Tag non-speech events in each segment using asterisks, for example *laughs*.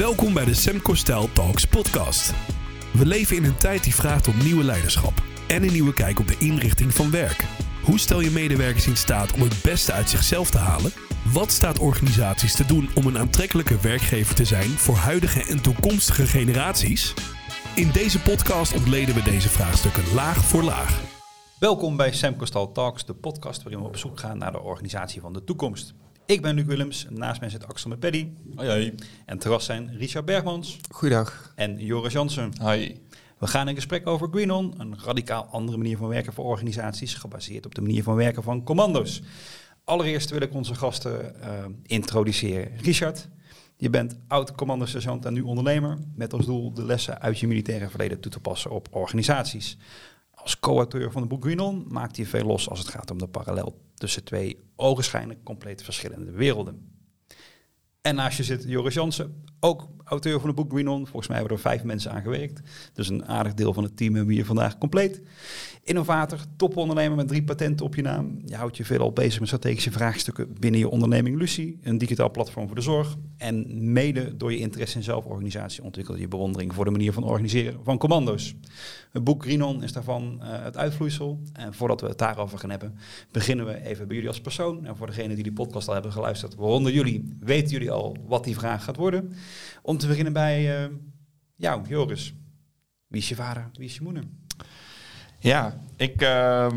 Welkom bij de Semco Style Talks podcast. We leven in een tijd die vraagt om nieuwe leiderschap en een nieuwe kijk op de inrichting van werk. Hoe stel je medewerkers in staat om het beste uit zichzelf te halen? Wat staat organisaties te doen om een aantrekkelijke werkgever te zijn voor huidige en toekomstige generaties? In deze podcast ontleden we deze vraagstukken laag voor laag. Welkom bij Sam Costal Talks, de podcast waarin we op zoek gaan naar de organisatie van de toekomst. Ik ben Luc Willems, naast mij zit Axel met Paddy. Hoi, hoi. En terras zijn Richard Bergmans Goeiedag. en Joris Jansen. Hoi. We gaan in gesprek over Greenon, een radicaal andere manier van werken voor organisaties, gebaseerd op de manier van werken van commando's. Allereerst wil ik onze gasten eh, introduceren. Richard, je bent oud commando-sergeant en nu ondernemer, met als doel de lessen uit je militaire verleden toe te passen op organisaties. Als co-auteur van het boek Greenon maakt hij veel los als het gaat om de parallel tussen twee ogenschijnlijk compleet verschillende werelden. En naast je zit Joris Jansen, ook auteur van het boek Green On. Volgens mij hebben er vijf mensen aan gewerkt. Dus een aardig deel van het team hebben we hier vandaag compleet. Innovator, topondernemer met drie patenten op je naam. Je houdt je veelal bezig met strategische vraagstukken binnen je onderneming Lucie. Een digitaal platform voor de zorg. En mede door je interesse in zelforganisatie ontwikkel je bewondering voor de manier van organiseren van commando's. Het boek Green On is daarvan eh, het uitvloeisel. En voordat we het daarover gaan hebben, beginnen we even bij jullie als persoon. En voor degenen die die podcast al hebben geluisterd, waaronder jullie, weten jullie al wat die vraag gaat worden. Om te beginnen bij uh, jou, Joris. Wie is je vader, wie is je moeder? Ja, ik, uh,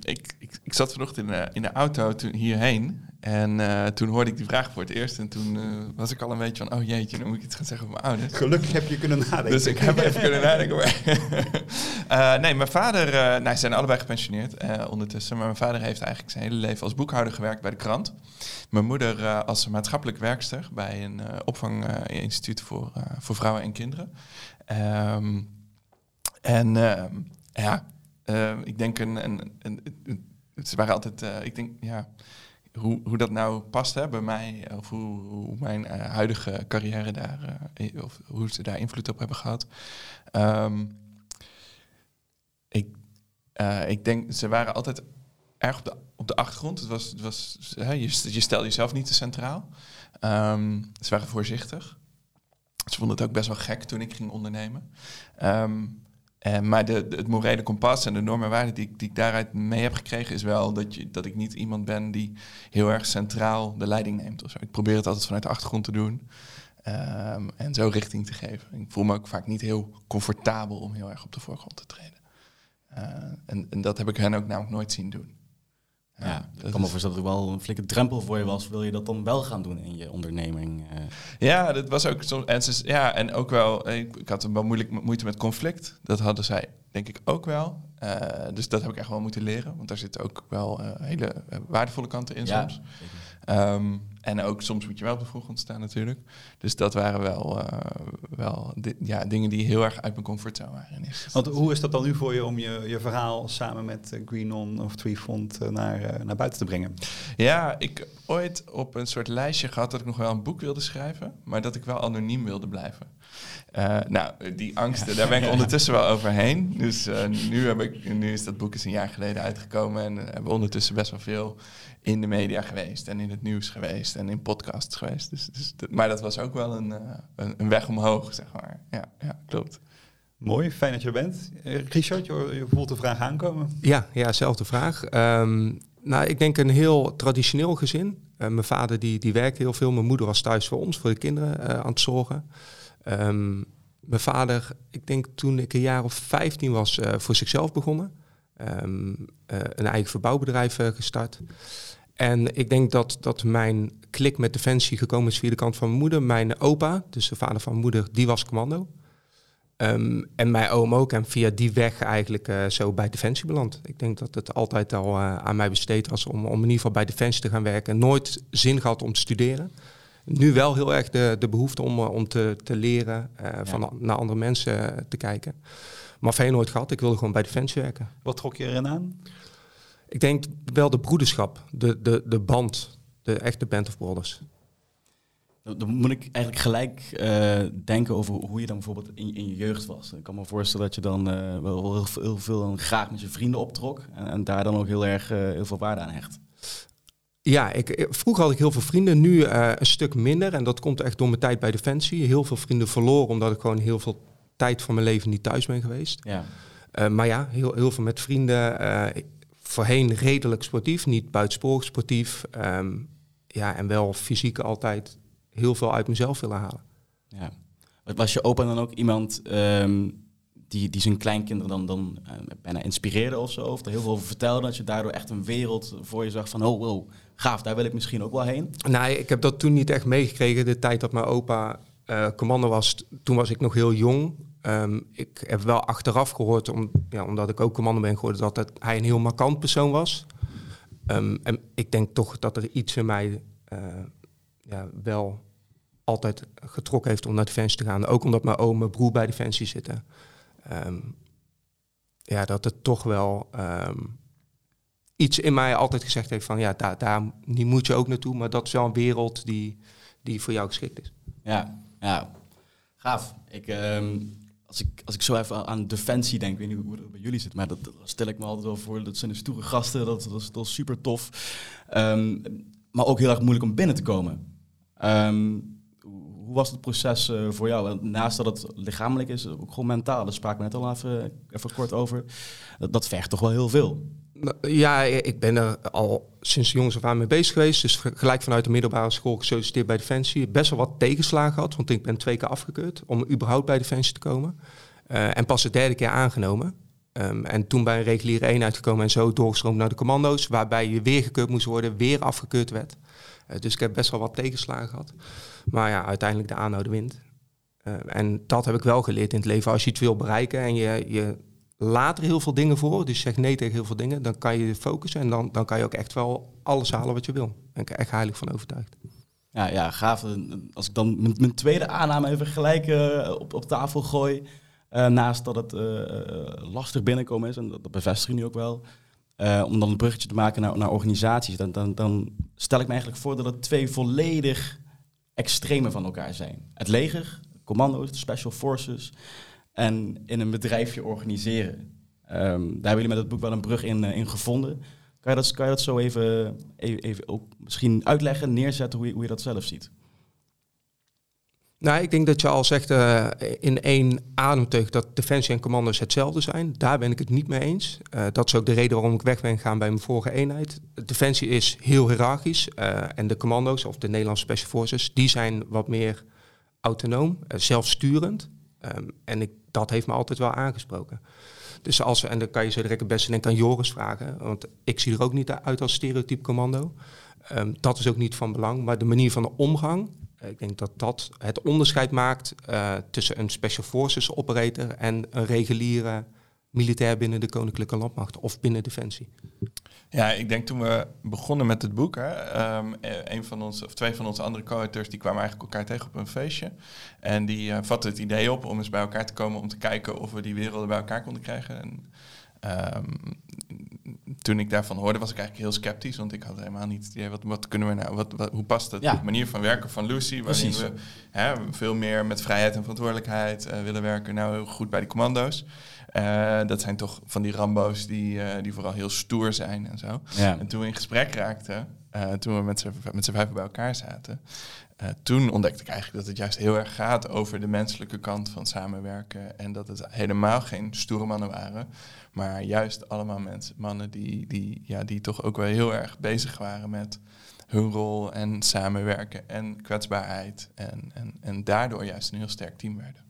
ik, ik, ik, zat vanochtend in de, in de auto toen, hierheen. En uh, toen hoorde ik die vraag voor het eerst. En toen uh, was ik al een beetje van, oh jeetje, dan moet ik iets gaan zeggen over mijn ouders. Gelukkig heb je kunnen nadenken. Dus ik heb even kunnen nadenken. uh, *laughs* nee, mijn vader, nou, ze zijn allebei gepensioneerd ondertussen. Maar mijn vader heeft eigenlijk zijn hele leven als boekhouder gewerkt bij de krant. Mijn moeder als maatschappelijk werkster bij een opvanginstituut voor, voor vrouwen en kinderen. Um, en ehm, ja, ik denk een, een, een, een, ze waren altijd, ik denk, ja hoe, hoe dat nou past hè, bij mij, of hoe, hoe mijn uh, huidige carrière daar, uh, of hoe ze daar invloed op hebben gehad. Um, ik, uh, ik denk, ze waren altijd erg op de, op de achtergrond. Het was, het was, hè, je, je stelde jezelf niet te centraal. Um, ze waren voorzichtig. Ze vonden het ook best wel gek toen ik ging ondernemen. Um, uh, maar de, het morele kompas en de normen en waarden die, die ik daaruit mee heb gekregen, is wel dat, je, dat ik niet iemand ben die heel erg centraal de leiding neemt. Of zo. Ik probeer het altijd vanuit de achtergrond te doen um, en zo richting te geven. Ik voel me ook vaak niet heel comfortabel om heel erg op de voorgrond te treden. Uh, en, en, dat heb ik hen ook namelijk nooit zien doen. Ja, ja ik kan me voorstellen dat het wel een flinke drempel voor je was. Wil je dat dan wel gaan doen in je onderneming? Ja, dat was ook zo. En, ze, ja, en ook wel, ik, ik had wel moeilijk moeite met conflict. Dat hadden zij denk ik ook wel. Uh, dus dat heb ik echt wel moeten leren. Want daar zitten ook wel uh, hele waardevolle kanten in ja, soms. Um, en ook soms moet je wel op de voorgrond staan natuurlijk. Dus dat waren wel, wel di ja, dingen die heel erg uit mijn comfortzone waren. Want hoe is dat dan nu voor je om je, je verhaal samen met Green On of Treefront naar, naar buiten te brengen? Ja, ik ooit op een soort lijstje gehad dat ik nog wel een boek wilde schrijven. Maar dat ik wel anoniem wilde blijven. Uh, nou, die angsten, daar ben ik ondertussen wel overheen. *laughs* Dus uh, nu, heb ik, nu is dat boek eens een jaar geleden uitgekomen en hebben we ondertussen best wel veel in de media geweest en in het nieuws geweest en in podcasts geweest. Dus, dus maar dat was ook wel een, uh, een, een, weg omhoog, zeg maar. Ja, ja, klopt. Mooi, fijn dat je er bent. Richard, je, je voelt de vraag aankomen. Ja, ja zelfde vraag. Um, nou, ik denk een heel traditioneel gezin. mijn vader die, die werkte heel veel, mijn moeder was thuis voor ons, voor de kinderen aan het zorgen. Um, mijn vader, ik denk toen ik een jaar of 15 was, uh, voor zichzelf begonnen. Um, uh, een eigen verbouwbedrijf uh, gestart. En ik denk dat, dat mijn klik met Defensie gekomen is via de kant van mijn moeder. Mijn opa, dus de vader van mijn moeder, die was commando. Um, en mijn oom ook. En via die weg eigenlijk zo bij Defensie beland. Ik denk dat het altijd al aan mij besteed was om, om in ieder geval bij Defensie te gaan werken. Nooit zin gehad om te studeren nu wel heel erg de, de behoefte om, eh, om te, te leren, van naar andere mensen te kijken. Maar veel nooit gehad. Ik wilde gewoon bij Defensie werken. Wat trok je erin aan? Ik denk wel de broederschap, de, de, de band, de echte band of brothers. Dan moet ik eigenlijk gelijk uh, denken over hoe je dan bijvoorbeeld in, in, je jeugd was. Ik kan me voorstellen dat je dan uh, wel heel veel, heel veel graag met je vrienden optrok en, en, daar dan ook heel erg uh, heel veel waarde aan hecht. Ja, ik, vroeger had ik heel veel vrienden, nu eh, een stuk minder. En dat komt echt door mijn tijd bij Defensie. Heel veel vrienden verloren omdat ik gewoon heel veel tijd van mijn leven niet thuis ben geweest. Ja. Eh, maar ja, heel, heel veel met vrienden. eh, voorheen redelijk sportief, niet buitensporig sportief. Ehm, ja, en wel fysiek altijd heel veel uit mezelf willen halen. Ja. Was je opa dan ook iemand ehm, die, die zijn kleinkinderen dan, dan eh, bijna inspireerde of zo? Of er heel veel over vertelde, dat je daardoor echt een wereld voor je zag van... oh, wow, gaaf, daar wil ik misschien ook wel heen. Nee, ik heb dat toen niet echt meegekregen. De tijd dat mijn opa eh, commando was, toen was ik nog heel jong. Ehm, ik heb wel achteraf gehoord, ja, omdat ik ook commando ben geworden, dat hij een heel markant persoon was. Ehm, en ik denk toch dat er iets in mij eh, ja, wel altijd getrokken heeft om naar Defensie te gaan. Ook omdat mijn oom en broer bij Defensie zitten. Ehm, ja, dat het toch wel iets in mij altijd gezegd heeft van ja, daar, daar die moet je ook naartoe. Maar dat is wel een wereld die, die voor jou geschikt is. Ja, ja. gaaf. Ik, als, ik, als ik zo even aan defensie denk, ik weet niet hoe dat bij jullie zit, maar dat, stel ik me altijd wel voor. Dat zijn de gasten, dat, dat, is, dat super tof. Ehm, maar ook heel erg moeilijk om binnen te komen. Ehm, hoe was het proces eh, voor jou? Naast dat het lichamelijk is, ook gewoon mentaal. Daar spraken we net al even, even kort over. Dat, dat vergt toch wel heel veel. Ja, ik ben er al sinds jongs af aan mee bezig geweest. Dus gelijk vanuit de middelbare school gesolliciteerd bij Defensie. Best wel wat tegenslagen gehad, want ik ben twee keer afgekeurd om überhaupt bij Defensie te komen. Eh, en pas de derde keer aangenomen. Ehm, en toen bij een reguliere eenheid gekomen en zo doorgestroomd naar de commando's, waarbij je weer gekeurd moest worden, weer afgekeurd werd. Eh, dus ik heb best wel wat tegenslagen gehad. Maar ja, uiteindelijk de aanhouden wint. Eh, en dat heb ik wel geleerd in het leven. Als je iets wil bereiken en je, je laat er heel veel dingen voor, dus je zegt nee tegen heel veel dingen, dan kan je focussen en dan, dan kan je ook echt wel alles halen wat je wil. Daar ben ik echt heilig van overtuigd. Ja, ja gaaf. Als ik dan mijn, tweede aanname even gelijk eh, op, op tafel gooi. eh, naast dat het eh, lastig binnenkomen is, en dat, dat bevestig je nu ook wel. om dan een bruggetje te maken naar, naar organisaties. Dan, dan, dan stel ik me eigenlijk voor dat het twee volledig extreme van elkaar zijn. Het leger, commando's, de special forces. En in een bedrijfje organiseren. Ehm, daar hebben jullie met het boek wel een brug in, eh, in gevonden. Kan je dat, kan je dat zo even, even, even ook misschien uitleggen, neerzetten hoe je, hoe je dat zelf ziet? Nou, ik denk dat je al zegt eh, in één ademteug dat defensie en commando's hetzelfde zijn. Daar ben ik het niet mee eens. Eh, dat is ook de reden waarom ik weg ben gegaan bij mijn vorige eenheid. Defensie is heel hiërarchisch en de commando's of de Nederlandse Special Forces, die zijn wat meer autonoom, zelfsturend. Ehm, en ik, dat heeft me altijd wel aangesproken. Dus als, en dan kan je zo direct het beste denk ik aan Joris vragen, want ik zie er ook niet uit als stereotype commando. Ehm, dat is ook niet van belang, maar de manier van de omgang, eh, ik denk dat dat het onderscheid maakt eh, tussen een Special Forces operator en een reguliere militair binnen de Koninklijke Landmacht of binnen Defensie. Ja, ik denk toen we begonnen met het boek, hè, eh, een van ons, of twee van onze andere co-auteurs, die kwamen eigenlijk elkaar tegen op een feestje. En die eh, vatten het idee op om eens bij elkaar te komen om te kijken of we die werelden bij elkaar konden krijgen. En, ehm, toen ik daarvan hoorde, was ik eigenlijk heel sceptisch, want ik had helemaal niet idee, wat, wat kunnen we nou, wat, wat, hoe past het? Ja. De manier van werken van Lucy, waarin Precies. we hè, veel meer met vrijheid en verantwoordelijkheid eh, willen werken, nou heel goed bij die commando's. Eh, dat zijn toch van die Rambo's die, eh, die vooral heel stoer zijn en zo. Ja. En toen we in gesprek raakten, eh, toen we met z'n met bij elkaar zaten, eh, toen ontdekte ik eigenlijk dat het juist heel erg gaat over de menselijke kant van samenwerken. En dat het helemaal geen stoere mannen waren, maar juist allemaal mensen, mannen die, die, ja, die toch ook wel heel erg bezig waren met hun rol en samenwerken en kwetsbaarheid. En, en, en daardoor juist een heel sterk team werden.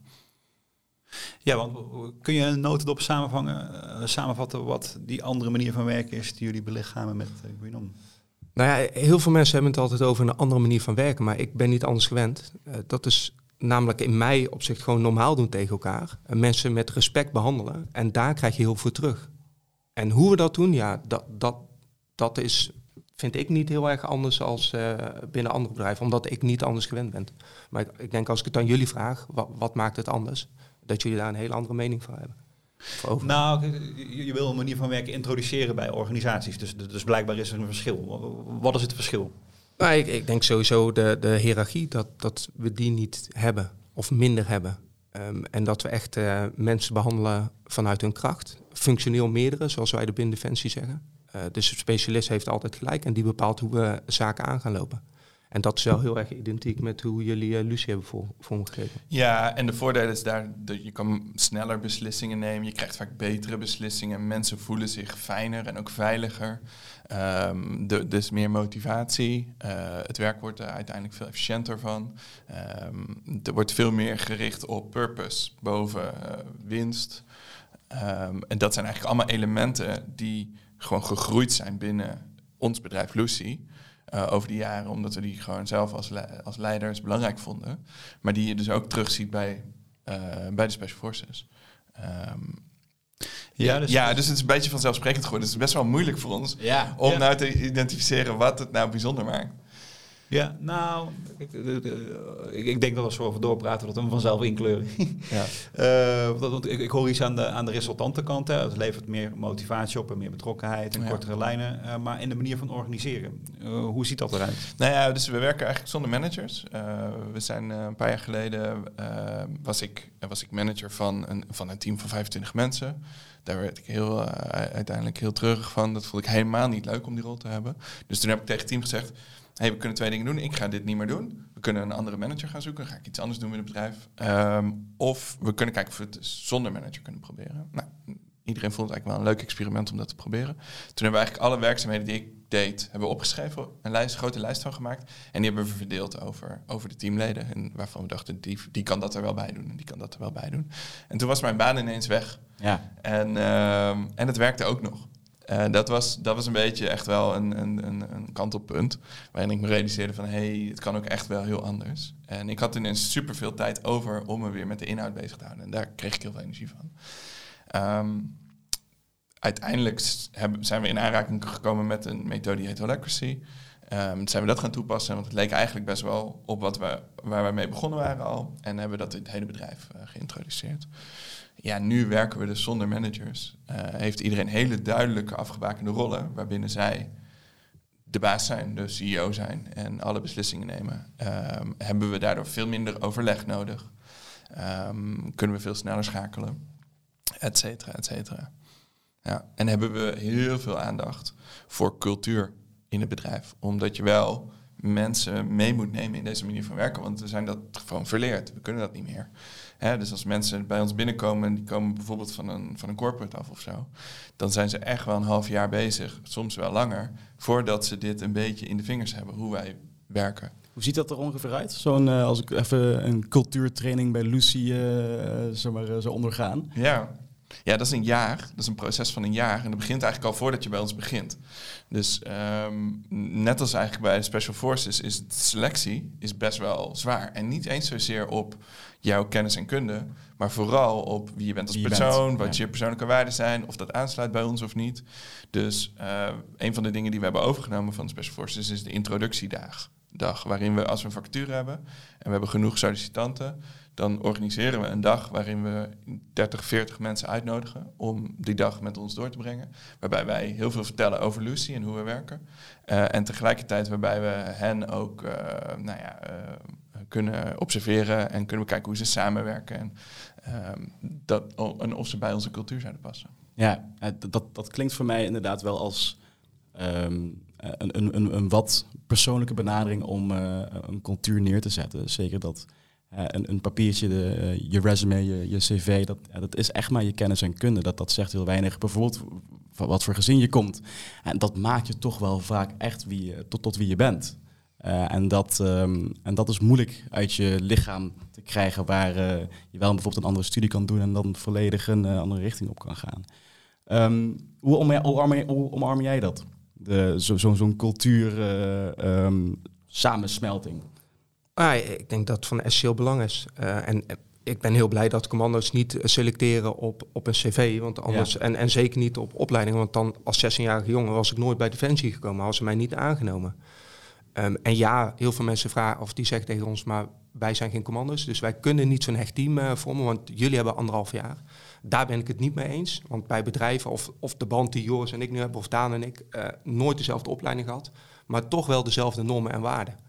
Ja, want kun je een notendop samenvangen, eh, samenvatten wat die andere manier van werken is die jullie belichamen met uh, Green On? Nou ja, heel veel mensen hebben het altijd over een andere manier van werken, maar ik ben niet anders gewend. Eh, dat is namelijk in mij opzicht gewoon normaal doen tegen elkaar. En mensen met respect behandelen. En daar krijg je heel veel terug. En hoe we dat doen, ja, dat, dat, dat is, vind ik niet heel erg anders als eh, binnen andere bedrijven, omdat ik niet anders gewend ben. Maar ik, ik denk als ik het aan jullie vraag, wat, wat maakt het anders? Dat jullie daar een hele andere mening van hebben. Nou, je, je wil een manier van werken introduceren bij organisaties. Dus, dus blijkbaar is er een verschil. Wat is het verschil? Nou, ik, ik denk sowieso de, de hiërarchie, dat, dat we die niet hebben of minder hebben. Um, en dat we echt uh, mensen behandelen vanuit hun kracht. Functioneel meerdere, zoals wij de binnen Defensie zeggen. Uh, dus de specialist heeft altijd gelijk en die bepaalt hoe we zaken aan gaan lopen. En dat is wel heel erg identiek met hoe jullie uh, Lucie hebben voor, vormgegeven. Ja, en de voordeel is daar dat je kan sneller beslissingen nemen. Je krijgt vaak betere beslissingen. Mensen voelen zich fijner en ook veiliger. Um, de, dus meer motivatie. Uh, het werk wordt er uiteindelijk veel efficiënter van. Um, er wordt veel meer gericht op purpose boven uh, winst. Um, en dat zijn eigenlijk allemaal elementen die gewoon gegroeid zijn binnen ons bedrijf Lucy. Uh, over die jaren, omdat we die gewoon zelf als, le als leiders belangrijk vonden. Maar die je dus ook terugziet bij, uh, bij de Special Forces. Um, ja, dus, ja, dus het is een beetje vanzelfsprekend geworden. Het is best wel moeilijk voor ons ja, om ja. nou te identificeren wat het nou bijzonder maakt. Ja, nou, ik, denk dat als we over doorpraten, dat we hem vanzelf inkleuren. Ja. *laughs* uh, want ik, ik, hoor iets aan de, aan de resultantenkant. Hè. Het levert meer motivatie op en meer betrokkenheid en Ja. kortere lijnen. Uh, maar in de manier van organiseren, uh, hoe ziet dat eruit? Nou ja, dus we werken eigenlijk zonder managers. We zijn een paar jaar geleden, was, ik, was ik manager van een, van een team van 25 mensen. Daar werd ik heel, uh, uiteindelijk heel treurig van. Dat vond ik helemaal niet leuk om die rol te hebben. Dus toen heb ik tegen het team gezegd... hey, we kunnen twee dingen doen. Ik ga dit niet meer doen. We kunnen een andere manager gaan zoeken. Dan ga ik iets anders doen met het bedrijf. Um, of we kunnen kijken of we het zonder manager kunnen proberen. Nou, iedereen vond het eigenlijk wel een leuk experiment om dat te proberen. Toen hebben we eigenlijk alle werkzaamheden die ik deed, hebben we opgeschreven, een lijst, een grote lijst van gemaakt. En die hebben we verdeeld over, over de teamleden. En waarvan we dachten, die, die kan dat er wel bij doen en die kan dat er wel bij doen. En toen was mijn baan ineens weg. Ja. En, uh, en het werkte ook nog. Uh, dat, was, dat was een beetje echt wel een, een, een, een kantelpunt. Waarin ik me realiseerde van, hé, hey, het kan ook echt wel heel anders. En ik had ineens superveel tijd over om me weer met de inhoud bezig te houden. En daar kreeg ik heel veel energie van. Um, uiteindelijk zijn we in aanraking gekomen met een methode die heet Holacracy. Um, zijn we dat gaan toepassen, want het leek eigenlijk best wel op wat we, waar we mee begonnen waren al. En hebben we dat in het hele bedrijf uh, geïntroduceerd. Ja, nu werken we dus zonder managers. Uh, heeft iedereen hele duidelijke afgebakende rollen, waarbinnen zij de baas zijn, de CEO zijn en alle beslissingen nemen. Um, hebben we daardoor veel minder overleg nodig. Um, kunnen we veel sneller schakelen, et cetera, et cetera. Ja, en hebben we heel veel aandacht voor cultuur in het bedrijf. Omdat je wel mensen mee moet nemen in deze manier van werken. Want we zijn dat gewoon verleerd. We kunnen dat niet meer. Hè, dus als mensen bij ons binnenkomen... en die komen bijvoorbeeld van een, van een corporate af of zo... dan zijn ze echt wel een half jaar bezig, soms wel langer... voordat ze dit een beetje in de vingers hebben, hoe wij werken. Hoe ziet dat er ongeveer uit? Zo'n, uh, als ik even een cultuurtraining bij Lucy uh, zeg maar, uh, zou ondergaan. Ja, ja, dat is een jaar. Dat is een proces van een jaar. En dat begint eigenlijk al voordat je bij ons begint. Dus um, net als eigenlijk bij de Special Forces is de selectie is best wel zwaar. En niet eens zozeer op jouw kennis en kunde, maar vooral op wie je bent als Wie persoon, bent, wat ja. je persoonlijke waarden zijn, of dat aansluit bij ons of niet. Dus uh, een van de dingen die we hebben overgenomen van de Special Forces is de introductiedag. Dag waarin we, als we een vacature hebben en we hebben genoeg sollicitanten, dan organiseren we een dag waarin we 30, 40 mensen uitnodigen om die dag met ons door te brengen. Waarbij wij heel veel vertellen over Lucy en hoe we werken. Uh, en tegelijkertijd waarbij we hen ook uh, nou ja, uh, kunnen observeren en kunnen kijken hoe ze samenwerken. En, dat, en of ze bij onze cultuur zouden passen. Ja, dat, dat klinkt voor mij inderdaad wel als um, een, een, een wat persoonlijke benadering om een cultuur neer te zetten. Zeker dat een, een, papiertje, de, uh, je resume, je, je cv, dat, dat is echt maar je kennis en kunde. Dat, dat zegt heel weinig. Bijvoorbeeld van wat voor gezin je komt. En dat maakt je toch wel vaak echt wie tot, tot wie je bent. Uh, en, dat, um, en dat is moeilijk uit je lichaam te krijgen, waar je wel bijvoorbeeld een andere studie kan doen en dan volledig een andere richting op kan gaan. Um, hoe, omarm, jij dat? Zo'n zo, zo cultuur um, samensmelting? Ah, ik denk dat het van essentieel belang is. Uh, en ik ben heel blij dat commando's niet selecteren op, op een cv. Want anders, ja. en, en zeker niet op opleiding. Want dan als 16-jarige jongen was ik nooit bij Defensie gekomen. Hadden ze mij niet aangenomen. Um, en ja, heel veel mensen vragen of die zeggen tegen ons... maar wij zijn geen commando's, dus wij kunnen niet zo'n hecht team uh, vormen... want jullie hebben anderhalf jaar. Daar ben ik het niet mee eens. Want bij bedrijven, of, of de band die Joris en ik nu hebben... of Daan en ik, uh, nooit dezelfde opleiding gehad... maar toch wel dezelfde normen en waarden.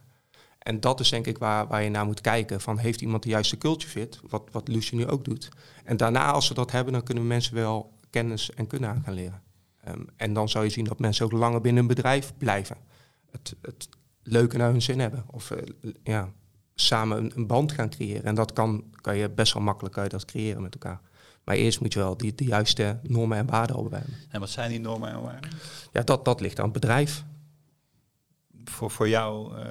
En dat is denk ik waar, waar je naar moet kijken. Van heeft iemand de juiste culture fit? Wat, wat Lucie nu ook doet. En daarna, als we dat hebben, dan kunnen we mensen wel kennis en kunnen aan gaan leren. Ehm, en dan zou je zien dat mensen ook langer binnen een bedrijf blijven. Het, het leuke naar hun zin hebben. Of eh, ja, samen een, een band gaan creëren. En dat kan, kan je best wel makkelijk kan je dat creëren met elkaar. Maar eerst moet je wel die, de juiste normen en waarden al hebben. En wat zijn die normen en waarden? Ja, dat, dat ligt aan het bedrijf. Voor, voor jou, eh,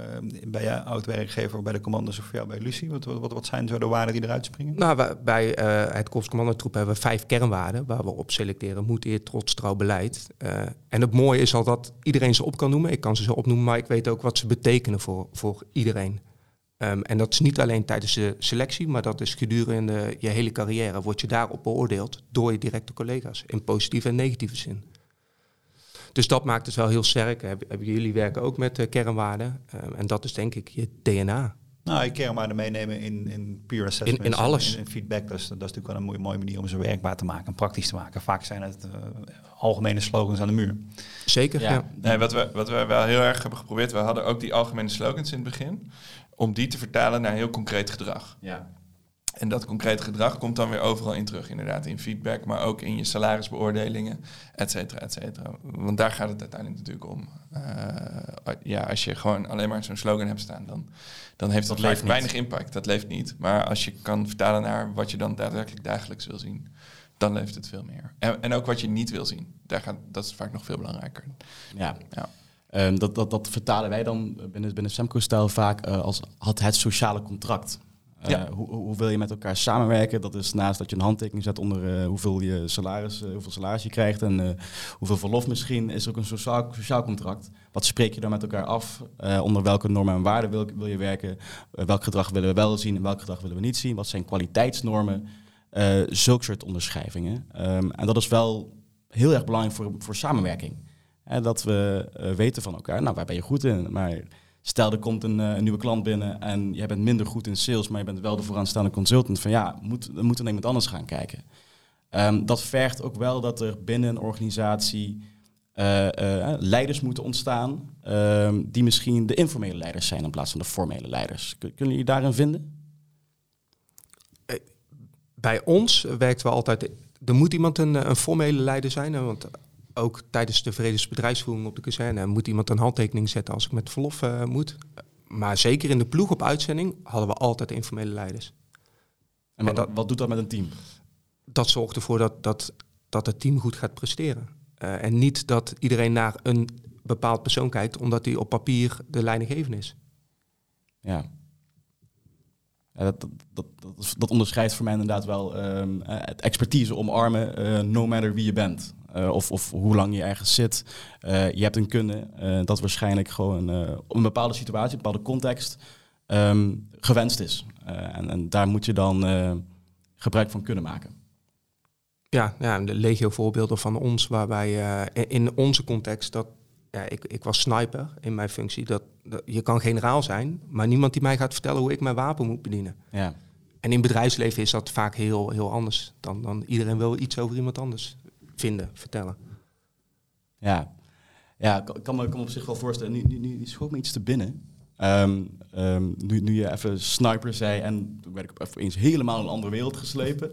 bij jou oud-werkgever bij de commando's of voor jou bij Lucie? Wat, wat, wat zijn zo de waarden die eruit springen? Nou, bij eh, het Korps Commandotroep hebben we vijf kernwaarden waar we op selecteren. Moed, eer, trots, trouw, beleid. Eh, en het mooie is al dat iedereen ze op kan noemen. Ik kan ze zo opnoemen, maar ik weet ook wat ze betekenen voor, voor iedereen. Ehm, en dat is niet alleen tijdens de selectie, maar dat is gedurende je hele carrière. Word je daarop beoordeeld door je directe collega's. In positieve en negatieve zin. Dus dat maakt het wel heel sterk. Heb, hebben jullie werken ook met eh, kernwaarden. Ehm, en dat is denk ik je DNA. Nou, je kernwaarden meenemen in, in peer assessment. in alles. In, in feedback. Dat is, dat is natuurlijk wel een mooie, mooie manier om ze werkbaar te maken en praktisch te maken. Vaak zijn het eh, algemene slogans aan de muur. Zeker, ja. Ja. Nee, wat we, wat we wel heel erg hebben geprobeerd, we hadden ook die algemene slogans in het begin, om die te vertalen naar heel concreet gedrag. Ja. En dat concrete gedrag komt dan weer overal in terug, inderdaad, in feedback, maar ook in je salarisbeoordelingen, et cetera, et cetera. Want daar gaat het uiteindelijk natuurlijk om. Eh, ja, als je gewoon alleen maar zo'n slogan hebt staan, dan, dan heeft dat, weinig impact. Dat leeft niet. Maar als je kan vertalen naar wat je dan daadwerkelijk dagelijks wil zien, dan leeft het veel meer. En, en ook wat je niet wil zien, daar gaat, dat is vaak nog veel belangrijker. Ja. Ja. Ehm, dat, dat, dat vertalen wij dan binnen, binnen Semco-stijl vaak eh, als had het sociale contract. Eh, hoe, wil je met elkaar samenwerken? Dat is naast dat je een handtekening zet onder eh, hoeveel, je salaris, eh, hoeveel salaris je krijgt en hoeveel verlof misschien, is er ook een sociaal, sociaal contract. Wat spreek je dan met elkaar af? Onder welke normen en waarden wil, je werken? Welk gedrag willen we wel zien en welk gedrag willen we niet zien? Wat zijn kwaliteitsnormen? Eh zulke soort onderschrijvingen. Ehm, en dat is wel heel erg belangrijk voor, voor samenwerking. Dat we weten van elkaar, nou, waar ben je goed in? Maar stel, er komt een, eh, een nieuwe klant binnen en jij bent minder goed in sales, maar je bent wel de vooraanstaande consultant. Van ja, moet, we naar iemand anders gaan kijken. Ehm, dat vergt ook wel dat er binnen een organisatie eh, eh, leiders moeten ontstaan, ehm, die misschien de informele leiders zijn in plaats van de formele leiders. Kun- Kunnen jullie daarin vinden? bij ons werkt wel altijd. Er moet iemand een, een formele leider zijn. Want ook tijdens de vredesbedrijfsvoering op de kazerne moet iemand een handtekening zetten als ik met verlof eh, moet. Maar zeker in de ploeg op uitzending hadden we altijd informele leiders. En wat, dat- wat doet dat met een team? Dat zorgt ervoor dat, dat, dat het team goed gaat presteren. Eh, en niet dat iedereen naar een bepaald persoon kijkt omdat hij op papier de leidinggevende is. Ja. Ja, dat, dat, dat, dat, is- dat onderscheidt voor mij inderdaad wel ehm, eh, het expertise omarmen, no matter wie je bent. Eh, of, of hoe lang je ergens zit. Eh, je hebt een kunde eh, dat waarschijnlijk gewoon op een bepaalde situatie, een bepaalde context, ehm, gewenst is. En, en daar moet je dan gebruik van kunnen maken. Ja, ja de legio voorbeelden van ons, waarbij in- in onze context dat ja, ik, ik was sniper in mijn functie. Dat, dat, je kan generaal zijn, maar niemand die mij gaat vertellen hoe ik mijn wapen moet bedienen. Ja. En in bedrijfsleven is dat vaak heel, heel anders. Dan, dan iedereen wil iets over iemand anders vinden, vertellen. Ja, ja ik kan- me, kan op zich wel voorstellen. Nu, nu, nu schoot me iets te binnen. Ehm, ehm, nu, nu je even sniper zei en toen werd ik even eens helemaal een andere wereld geslepen.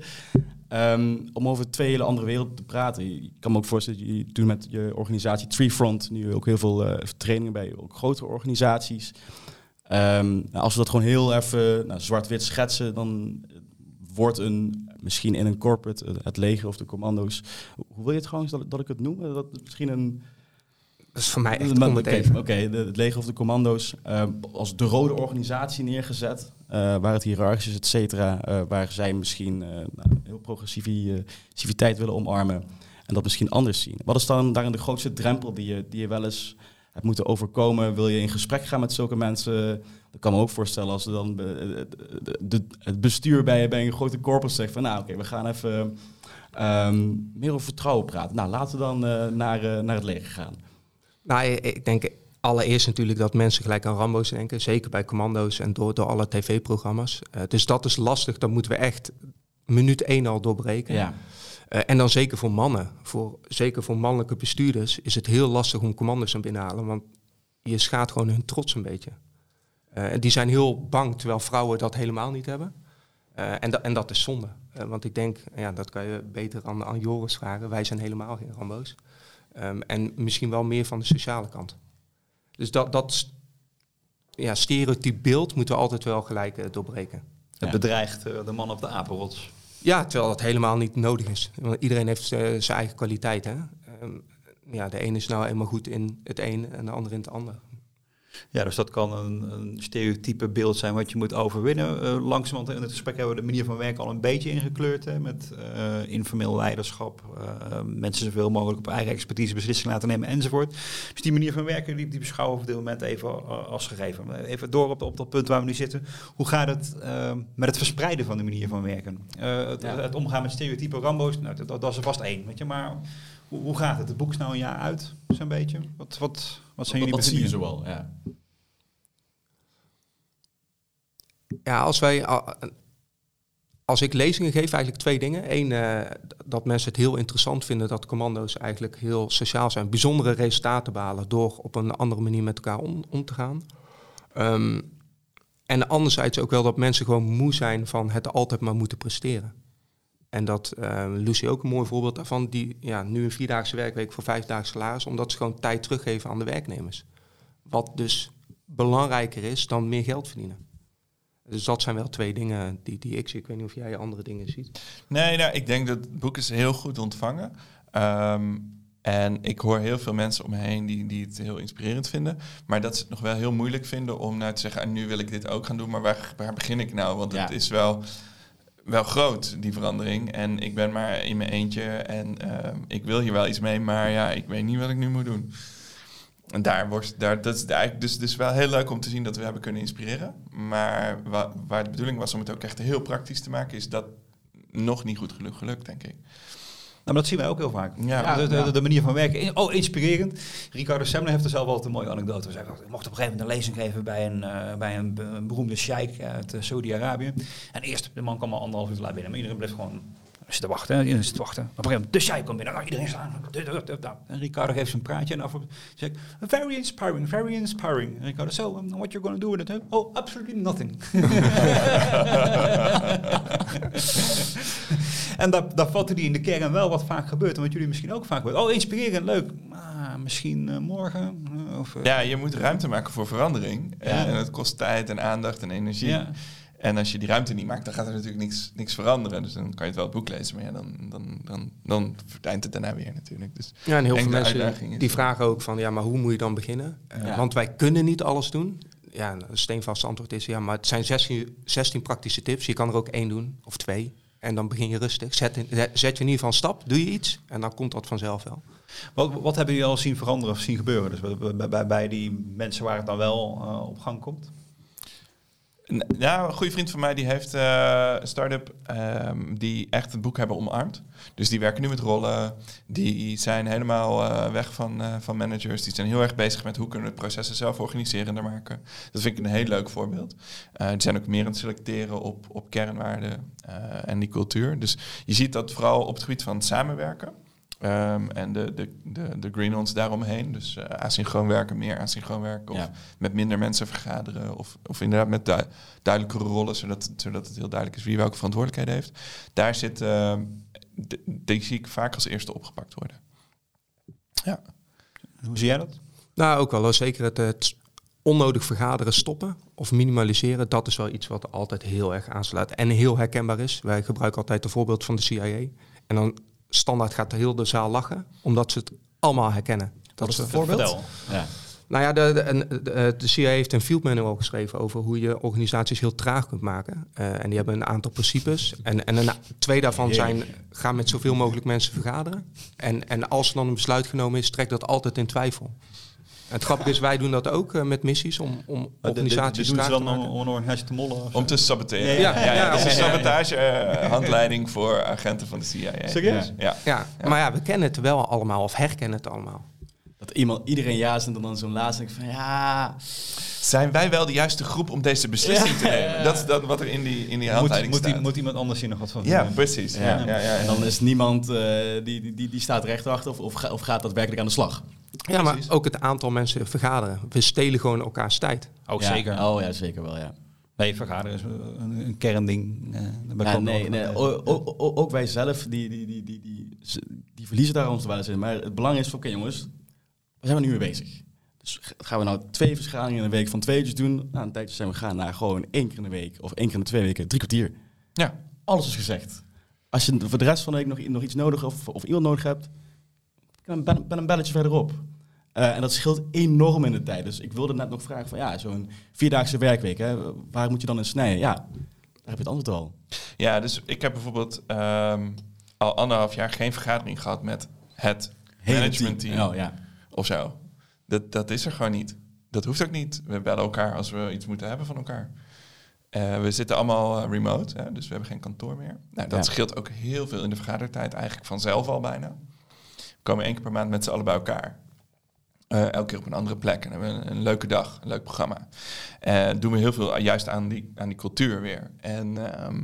Ehm, om over twee hele andere werelden te praten. Je kan me ook voorstellen, je doet met je organisatie Treefront nu ook heel veel eh, trainingen bij ook grotere organisaties. Nou, als we dat gewoon heel even nou, zwart-wit schetsen, dan wordt een, misschien in een corporate, eh, het leger of de commando's, hoe wil je het gewoon dat, dat ik het noem? Dat is misschien een Dat is voor mij echt Oké, het leger of de commando's eh, als de rode organisatie neergezet, eh, waar het hiërarchisch is, et cetera, waar zij misschien nou, heel progressiviteit willen omarmen en dat misschien anders zien. Wat is dan daarin de grootste drempel die je, die je wel eens hebt moeten overkomen? Wil je in gesprek gaan met zulke mensen? Dat kan me ook voorstellen als er dan eh, de, de- het bestuur bij, bij een grote corpus zegt van nou oké, we gaan even ehm, meer over vertrouwen praten. Nou, laten we dan eh, naar, eh, naar het leger gaan. Nou, ik- denk allereerst natuurlijk dat mensen gelijk aan Rambo's denken. Zeker bij commando's en door, door alle tv-programma's. Eh, dus dat is lastig. Dat moeten we echt minuut één al doorbreken. Ja. Eh, en dan zeker voor mannen. Voor, zeker voor mannelijke bestuurders is het heel lastig om commando's aan binnen te halen. Want je schaadt gewoon hun trots een beetje. Eh, en die zijn heel bang, terwijl vrouwen dat helemaal niet hebben. Eh, en, da- en dat is zonde. Want ik denk, ja, dat kan je beter aan, aan Joris vragen. Wij zijn helemaal geen Rambo's. Ehm, en misschien wel meer van de sociale kant. Dus dat, dat ja, stereotyp beeld moeten we altijd wel gelijk doorbreken. Het Ja. bedreigt de man op de apenrots. Ja, terwijl dat helemaal niet nodig is. Want iedereen heeft eh, zijn eigen kwaliteit. Hè? Ehm, ja, de ene is nou eenmaal goed in het een en de andere in het ander. Ja, dus dat kan een, een stereotype beeld zijn wat je moet overwinnen. Eh langzamerhand in het gesprek hebben we de manier van werken al een beetje ingekleurd. Hè, met eh, informeel leiderschap, eh, mensen zoveel mogelijk op eigen expertise beslissingen laten nemen enzovoort. Dus die manier van werken die, die beschouwen we op dit moment even als gegeven. Even door op, op dat punt waar we nu zitten. Hoe gaat het eh, met het verspreiden van de manier van werken? Het, Ja. het omgaan met stereotype Rambo's, nou, dat, dat is er vast één. Weet je, maar hoe, hoe gaat het? Het boek is nou een jaar uit, zo'n beetje. Wat, wat, wat zijn Wat, jullie wat zie je zoal? Ja. Ja, als wij. Als ik lezingen geef, eigenlijk twee dingen. Eén, eh, dat mensen het heel interessant vinden dat commando's eigenlijk heel sociaal zijn. Bijzondere resultaten behalen door op een andere manier met elkaar om, om te gaan. Ehm, en anderzijds ook wel dat mensen gewoon moe zijn van het altijd maar moeten presteren. En dat eh, Lucie ook een mooi voorbeeld daarvan, die ja, nu een vierdaagse werkweek voor vijfdaagse salaris, omdat ze gewoon tijd teruggeven aan de werknemers. Wat dus belangrijker is dan meer geld verdienen. Dus dat zijn wel twee dingen die, die ik zie. Ik weet niet of jij andere dingen ziet. Nee, nou, ik denk dat het boek is heel goed ontvangen. Ehm, en ik hoor heel veel mensen om me heen die, die het heel inspirerend vinden. Maar dat ze het nog wel heel moeilijk vinden om nou te zeggen... "Ah, nu wil ik dit ook gaan doen, maar waar, waar begin ik nou? Want Ja. het is wel, wel groot, die verandering. En ik ben maar in mijn eentje en ehm, ik wil hier wel iets mee... maar ja, ik weet niet wat ik nu moet doen. En daar wordt, daar, dat is eigenlijk dus, dus wel heel leuk om te zien dat we hebben kunnen inspireren. Maar wa- waar de bedoeling was om het ook echt heel praktisch te maken, is dat nog niet goed gelukt, denk ik. Nou, maar dat zien wij ook heel vaak. Ja, de, de, ja. de manier van werken. Oh, inspirerend. Ricardo Semler heeft er zelf altijd een mooie anekdote. Hij ik mocht op een gegeven moment een lezing geven bij een, eh, bij een, be- een beroemde sheik uit eh, Saudi-Arabië. En eerst, de man kwam al anderhalf uur laat binnen. Maar iedereen bleef gewoon zitten wachten. hè. Iedereen zit te wachten. Op een gegeven moment, de sheik komt binnen. Nou, iedereen staan. En Ricardo geeft zijn praatje. En af zegt, very inspiring, very inspiring. En Ricardo, so, um, what you're going to do with it? Oh, absolutely nothing. *laughs* En daar, daar vatten die in de kern wel wat vaak gebeurt. En wat jullie misschien ook vaak gebeurt. Oh, inspirerend, leuk. Ah, misschien eh, morgen. eh, of, eh, Ja, je moet ruimte maken voor verandering. Ja. En het kost tijd en aandacht en energie. ja. En als je die ruimte niet maakt, dan gaat er natuurlijk niks, niks veranderen. Dus dan kan je het wel het boek lezen, maar ja, dan, dan, dan, dan verdwijnt het daarna weer natuurlijk. Dus Ja, en heel veel mensen die vragen ook van, ja, maar hoe moet je dan beginnen? Eh, Ja. Want wij kunnen niet alles doen. Ja, een steenvast antwoord is, ja, maar het zijn 16, 16 praktische tips. Je kan er ook één doen of twee. En dan begin je rustig. Zet, in- zet je in ieder geval een stap, doe je iets en dan komt dat vanzelf wel. Wat, wat hebben jullie al zien veranderen of zien gebeuren? Dus bij, bij- bij, bij die mensen waar het dan wel eh, op gang komt? Ja, een goede vriend van mij die heeft eh, een start-up ehm, die echt het boek hebben omarmd. Dus die werken nu met rollen. Die zijn helemaal eh, weg van, eh, van managers. Die zijn heel erg bezig met hoe kunnen we processen zelf organiserender maken. Dat vind ik een heel leuk voorbeeld. Die zijn ook meer aan het selecteren op, op kernwaarden en die cultuur. Dus je ziet dat vooral op het gebied van het samenwerken. Ehm, en de, de, de, de green-ons daaromheen. Dus eh asynchroon werken, meer asynchroon werken. Of Ja. met minder mensen vergaderen. Of, of inderdaad met du- duidelijkere rollen, zodat, zodat het heel duidelijk is wie welke verantwoordelijkheden heeft. Daar zit, d- die zie ik vaak als eerste opgepakt worden. Hoe zie jij dat? Nou, ook wel. Zeker het, het onnodig vergaderen stoppen of minimaliseren. Dat is wel iets wat altijd heel erg aanslaat en heel herkenbaar is. Wij gebruiken altijd het voorbeeld van de CIA. En dan standaard gaat de hele de zaal lachen, omdat ze het allemaal herkennen. Dat is het voorbeeld? Ja. Nou ja, de, de, de, de CIA heeft een field manual geschreven over hoe je organisaties heel traag kunt maken. Eh, en die hebben een aantal principes. En, en een, twee daarvan zijn, ga met zoveel mogelijk mensen vergaderen. En, en als er dan een besluit genomen is, trek dat altijd in twijfel. En het grappige is, wij doen dat ook eh, met missies om, om organisaties doen ze traag te dan om, maken. om een organisatie te mollen? Om te saboteren. Ja, Ja, ja, ja, ja, dat is een sabotagehandleiding voor agenten van de CIA. Serieus? Ja. Ja, maar ja, we kennen het wel allemaal of herkennen het allemaal. Dat iemand, iedereen ja zegt en dan zo'n laatste van ja... Zijn wij wel de juiste groep om deze beslissing te nemen? Dat is dat wat er in die, in die handleiding moet, staat. moet iemand anders hier nog wat van ja, precies. Ja, Ja. ja, ja, En dan is niemand eh, die, die, die, die staat recht achter of, of, of gaat daadwerkelijk aan de slag. Ja, maar Precies. ook het aantal mensen vergaderen. We stelen gewoon elkaars tijd. Ook Ja. zeker. Oh ja, zeker wel, ja. Nee, vergaderen is een, een kernding. eh, ik Ja, ook nee, nee. O- o- o- ook wij zelf, die, die, die, die, die, die die verliezen daar ons wel eens in. Maar het belang is van, oké jongens, waar zijn we nu mee bezig? Dus gaan we nou twee verschalingen in een week van twee uurtjes doen? Na een tijdje zijn we gaan naar gewoon één keer in de week of één keer in de twee weken, drie kwartier. Ja, Alles is gezegd. Als je voor de rest van de week nog, nog iets nodig of, of iemand nodig hebt, ben, ben, ben een belletje verderop. Eh, en dat scheelt enorm in de tijd. Dus ik wilde net nog vragen van ja, zo'n vierdaagse werkweek, hè, waar moet je dan in snijden? Ja, daar heb je het antwoord al. ja dus ik heb bijvoorbeeld ehm, al anderhalf jaar geen vergadering gehad met het managementteam Oh, ja. of zo. Dat, dat is er gewoon niet. Dat hoeft ook niet. We bellen elkaar als we iets moeten hebben van elkaar. Eh, we zitten allemaal eh, remote, hè, dus we hebben geen kantoor meer. Nou, dat Ja. scheelt ook heel veel in de vergadertijd, eigenlijk vanzelf al bijna. Komen één keer per maand met z'n allen bij elkaar. Eh, elke keer op een andere plek. En hebben we een, een leuke dag, een leuk programma. Eh doen we heel veel juist aan die, aan die cultuur weer. En, ehm,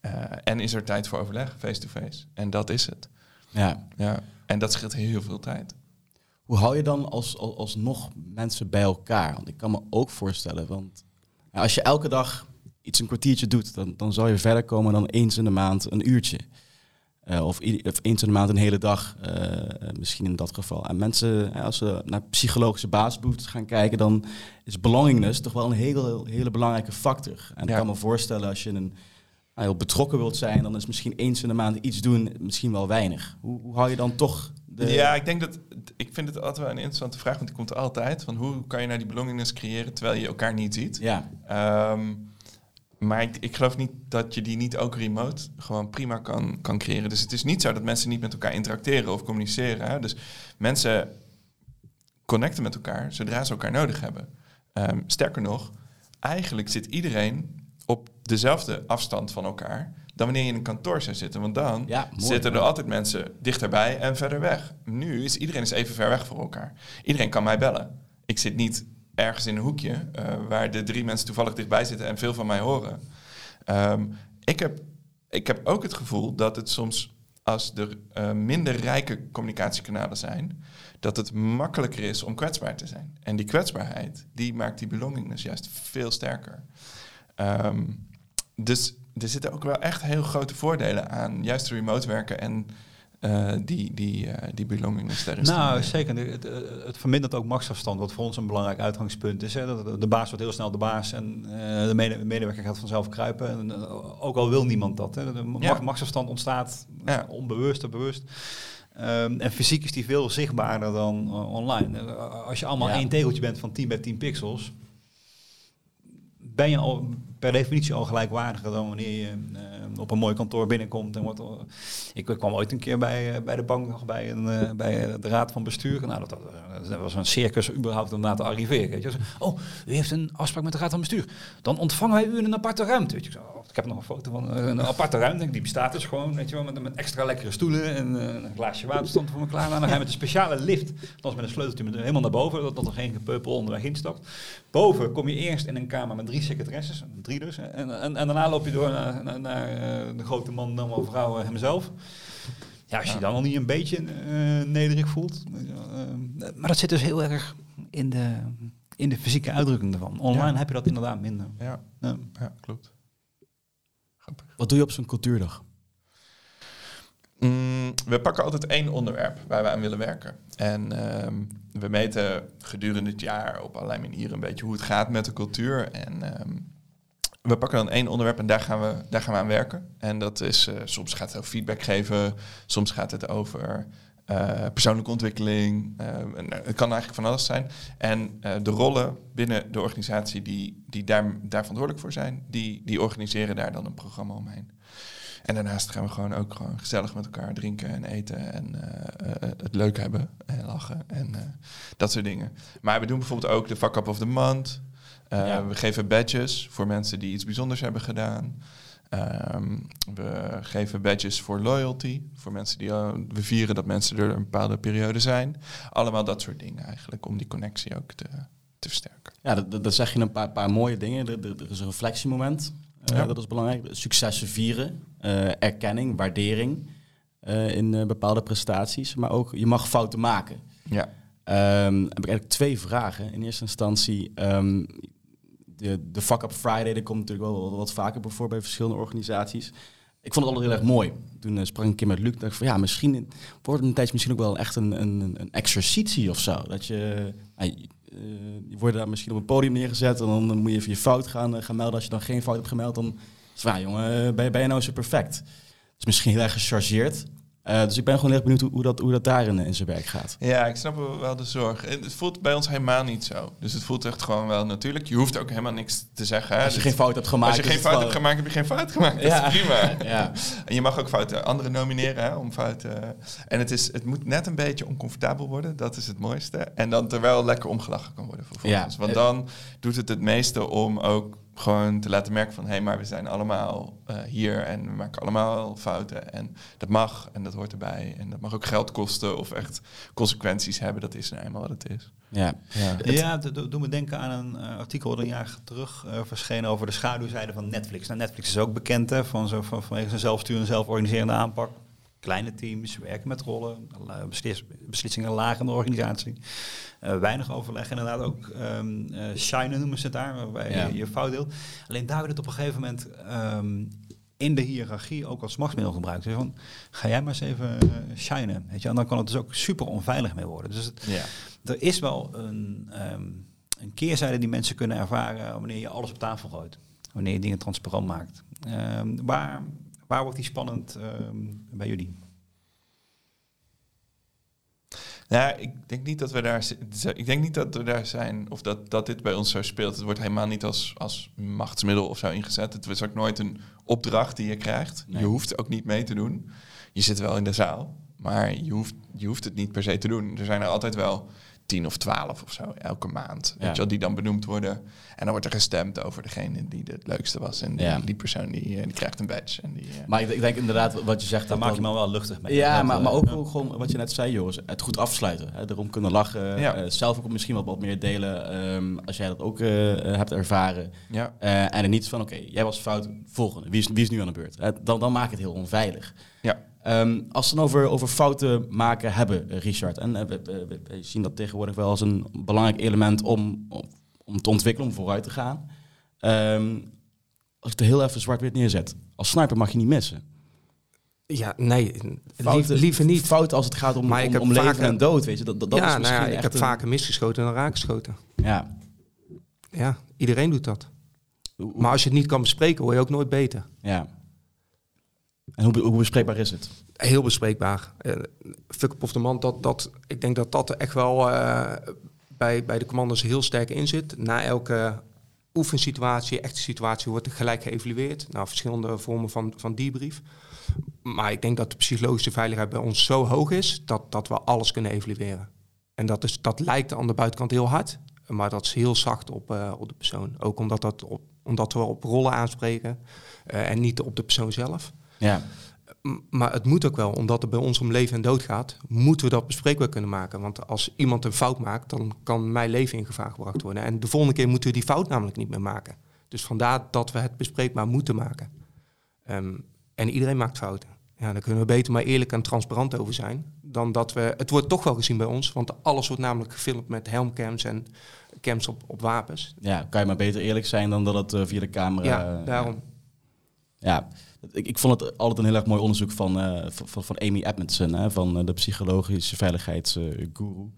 eh, en is er tijd voor overleg, face-to-face. En dat is het. ja. Ja. En dat scheelt heel veel tijd. Hoe hou je dan als, als, alsnog mensen bij elkaar? Want ik kan me ook voorstellen, want als je elke dag iets een kwartiertje doet, dan, dan zal je verder komen dan eens in de maand een uurtje. Eh, of, of eens in de maand een hele dag, eh, misschien in dat geval. En mensen, als ze naar psychologische basisbehoeftes gaan kijken, dan is belongingness toch wel een hele, hele belangrijke factor. En Ja. ik kan me voorstellen, als je een, heel betrokken wilt zijn, dan is misschien eens in de maand iets doen misschien wel weinig. Hoe, hoe hou je dan toch de... Ja, ik denk dat. Ik vind het altijd wel een interessante vraag, want die komt altijd. Van hoe kan je nou die belongingness creëren terwijl je elkaar niet ziet? Ja, Ehm, maar ik, ik geloof niet dat je die niet ook remote gewoon prima kan, kan creëren. Dus het is niet zo dat mensen niet met elkaar interacteren of communiceren. Hè? Dus mensen connecten met elkaar zodra ze elkaar nodig hebben. Ehm, sterker nog, eigenlijk zit iedereen op dezelfde afstand van elkaar dan wanneer je in een kantoor zou zitten. Want dan Ja, mooi. zitten er altijd mensen dichterbij en verder weg. Nu is iedereen is even ver weg voor elkaar. Iedereen kan mij bellen. Ik zit niet ergens in een hoekje eh, waar de drie mensen toevallig dichtbij zitten en veel van mij horen. Ehm, ik, heb, ik heb ook het gevoel dat het soms, als er eh, minder rijke communicatiekanalen zijn, dat het makkelijker is om kwetsbaar te zijn. En die kwetsbaarheid, die maakt die belongingness juist veel sterker. Ehm, dus er zitten ook wel echt heel grote voordelen aan juist remote werken en eh, die, die, eh, die belongingness daar is. Nou, zeker. Het, vermindert ook machtsafstand, wat voor ons een belangrijk uitgangspunt is. Hè. Dat- De baas wordt heel snel de baas en eh, de mede- medewerker gaat vanzelf kruipen. En, eh, ook al wil niemand dat. Hè. De ma- Ja. machtsafstand ontstaat Ja. onbewust of bewust. Ehm, en fysiek is die veel zichtbaarder dan eh, online. Eh, als je allemaal Ja. één tegeltje bent van 10 bij 10 pixels, ben je al per definitie al gelijkwaardiger dan wanneer je eh, op een mooi kantoor binnenkomt. En wordt, al- ik kwam ooit een keer bij, eh, bij de bank nog bij, een, eh, bij de raad van bestuur. Nou, dat, dat, was een circus überhaupt om na te arriveren. Weet je. Oh, u heeft een afspraak met de raad van bestuur. Dan ontvangen wij u in een aparte ruimte. Weet je. Ik, oh, ik heb nog een foto van eh, een aparte ruimte. Die bestaat dus gewoon, weet je wel, met, met extra lekkere stoelen en eh, een glaasje water stond voor me klaar. Nou, dan ga je met een speciale lift, dat met een sleuteltje met, helemaal naar boven, dat, er geen gepeupel onderweg instapt. Boven kom je eerst in een kamer met drie secretaresses, drie dus. En, en, en daarna loop je door naar, naar, naar, eh, de grote man, dan wel vrouw eh, hemzelf. Ja, als je je dan al niet een beetje eh, nederig voelt. eh, maar dat zit dus heel erg in de, in de fysieke uitdrukking ervan. Online Ja. heb je dat inderdaad minder. Ja, Ja. ja klopt. Grappig. Wat doe je op zo'n cultuurdag? Mm, we pakken altijd één onderwerp waar we aan willen werken. En ehm, we meten gedurende het jaar op allerlei manieren een beetje hoe het gaat met de cultuur. En ehm, we pakken dan één onderwerp en daar gaan we, daar gaan we aan werken. En dat is, eh, soms gaat het over feedback geven, soms gaat het over eh, persoonlijke ontwikkeling. eh, het kan eigenlijk van alles zijn. En de rollen binnen de organisatie die, die daar, daar verantwoordelijk voor zijn, die, die organiseren daar dan een programma omheen. En daarnaast gaan we gewoon ook gewoon gezellig met elkaar drinken en eten en het leuk hebben en lachen en dat soort dingen. Maar we doen bijvoorbeeld ook de fuck up of the month. Eh, Ja. We geven badges voor mensen die iets bijzonders hebben gedaan. Ehm, we geven badges voor loyalty, voor mensen die eh, we vieren dat mensen er een bepaalde periode zijn. Allemaal dat soort dingen eigenlijk, om die connectie ook te, te versterken. Ja, dat, zeg je een paar, paar mooie dingen. Er, er, er is een reflectiemoment. Eh, Ja. Dat is belangrijk. Successen vieren. erkenning, waardering in bepaalde prestaties. Maar ook, je mag fouten maken. Ja. Ehm, heb ik eigenlijk twee vragen. In eerste instantie, ehm, de, de Fuck Up Friday, dat komt natuurlijk wel wat vaker voor bij verschillende organisaties. ik vond het altijd heel erg mooi. Toen uh, sprak ik een keer met Luc. dacht ik van ja, misschien wordt het een tijdje misschien ook wel echt een, een, een exercitie of zo. Dat je, uh, je wordt daar misschien op een podium neergezet en dan moet je even je fout gaan, gaan melden. Als je dan geen fout hebt gemeld, dan is ja, jongen, ben, ben je nou zo perfect? Het is misschien heel erg gechargeerd. Uh, dus ik ben gewoon heel benieuwd hoe, hoe, dat, hoe dat daar in, in zijn werk gaat. Ja, ik snap wel de zorg. Het voelt bij ons helemaal niet zo. Dus het voelt echt gewoon wel natuurlijk. Je hoeft ook helemaal niks te zeggen. Hè? Als je dus geen fout hebt gemaakt. Als je geen fout hebt gemaakt, heb je geen fout gemaakt. Ja. Dat is prima. *laughs* ja. En je mag ook fouten anderen nomineren hè, om fouten. En het, is, het moet net een beetje oncomfortabel worden. Dat is het mooiste. En dan terwijl lekker omgelachen kan worden vervolgens. Ja. Want dan doet het het meeste om ook gewoon te laten merken van... hé, hey, maar we zijn allemaal uh, hier en we maken allemaal fouten. En dat mag en dat hoort erbij. En dat mag ook geld kosten of echt consequenties hebben. Dat is nou eenmaal wat het is. Ja, ja. ja dat doet me denken aan een uh, artikel dat een jaar terug uh, verscheen... over de schaduwzijde van Netflix. Nou, Netflix is ook bekend hè, van zo, van, vanwege zijn zelfstuur en zelforganiserende aanpak. Kleine teams, werken met rollen, beslis, beslissingen laag in de organisatie. Uh, weinig overleg, inderdaad ook um, uh, shinen noemen ze het daar, waarbij ja. je je fout deelt. Alleen daar wordt het op een gegeven moment um, in de hiërarchie ook als machtsmiddel gebruikt. Dus van, ga jij maar eens even uh, shinen, weet je, en dan kan het dus ook super onveilig mee worden. Dus het, ja. er is wel een, um, een keerzijde die mensen kunnen ervaren wanneer je alles op tafel gooit. Wanneer je dingen transparant maakt. waar, waar wordt die spannend bij jullie? Nou, ik denk niet dat we daar. Ik denk niet dat we daar zijn. Of dat, dat dit bij ons zo speelt. Het wordt helemaal niet als, als machtsmiddel of zo ingezet. Het is ook nooit een opdracht die je krijgt. Nee. Je hoeft ook niet mee te doen. Je zit wel in de zaal. Maar je hoeft, je hoeft het niet per se te doen. Er zijn er altijd wel tien of twaalf of zo elke maand. Ja. Weet je wel, die dan benoemd worden. En dan wordt er gestemd over degene die het leukste was. En die, Ja. die persoon die, eh, die krijgt een badge. En die, eh, Maar ik, ik denk inderdaad wat je zegt. Daar dat maak je me wel luchtig mee. Ja, maar, eh, maar ook, ja. gewoon wat je net zei, Joris. Het goed afsluiten. Hè, erom kunnen lachen. Ja. eh, zelf ook misschien wat, wat meer delen. ehm, als jij dat ook hebt ervaren. ja. Eh, en er niet van, oké, jij was fout, volgende. Wie is, wie is nu aan de beurt? Dan, dan maak je het heel onveilig. Ehm, als we het over, over fouten maken hebben, Richard. En eh, we, we- we- we zien dat tegenwoordig wel als een belangrijk element om, om, om te ontwikkelen, om vooruit te gaan. Ehm, als ik het heel even zwart-wit neerzet. Als sniper mag je niet missen. Ja, nee, Fouten- liever niet. Fouten als het gaat om, Maar om, om leven vaker- en dood, weet je. Dat, dat, dat ja, is nou misschien ja, ik heb een- vaker misgeschoten dan raakgeschoten. Ja. Ja, iedereen doet dat. Maar als je het niet kan bespreken, word je ook nooit beter. ja. En hoe, hoe bespreekbaar is het? Heel bespreekbaar. Eh fuck up of the man, dat, dat, ik denk dat dat echt wel eh, bij, bij de commando's heel sterk in zit. Na elke oefensituatie, echte situatie, wordt er gelijk geëvalueerd. Nou, verschillende vormen van, van debrief. Maar ik denk dat de psychologische veiligheid bij ons zo hoog is, dat, dat we alles kunnen evalueren. En dat, is, dat lijkt aan de buitenkant heel hard, maar dat is heel zacht op, eh, op de persoon. Ook omdat, dat op, omdat we op rollen aanspreken en niet op de persoon zelf. Ja. Maar het moet ook wel, omdat het bij ons om leven en dood gaat, moeten we dat bespreekbaar kunnen maken. Want als iemand een fout maakt, dan kan mijn leven in gevaar gebracht worden. En de volgende keer moeten we die fout namelijk niet meer maken. Dus vandaar dat we het bespreekbaar moeten maken. Ehm, en iedereen maakt fouten. Ja, dan kunnen we beter maar eerlijk en transparant over zijn. Dan dat we. Het wordt toch wel gezien bij ons, want alles wordt namelijk gefilmd met helmcams en cams op, op wapens. ja, kan je maar beter eerlijk zijn dan dat het eh, via de camera... ja, eh, daarom. Ja, ik, ik vond het altijd een heel erg mooi onderzoek van, eh, van, van, Amy Edmondson, hè, van eh, de psychologische veiligheidsguru.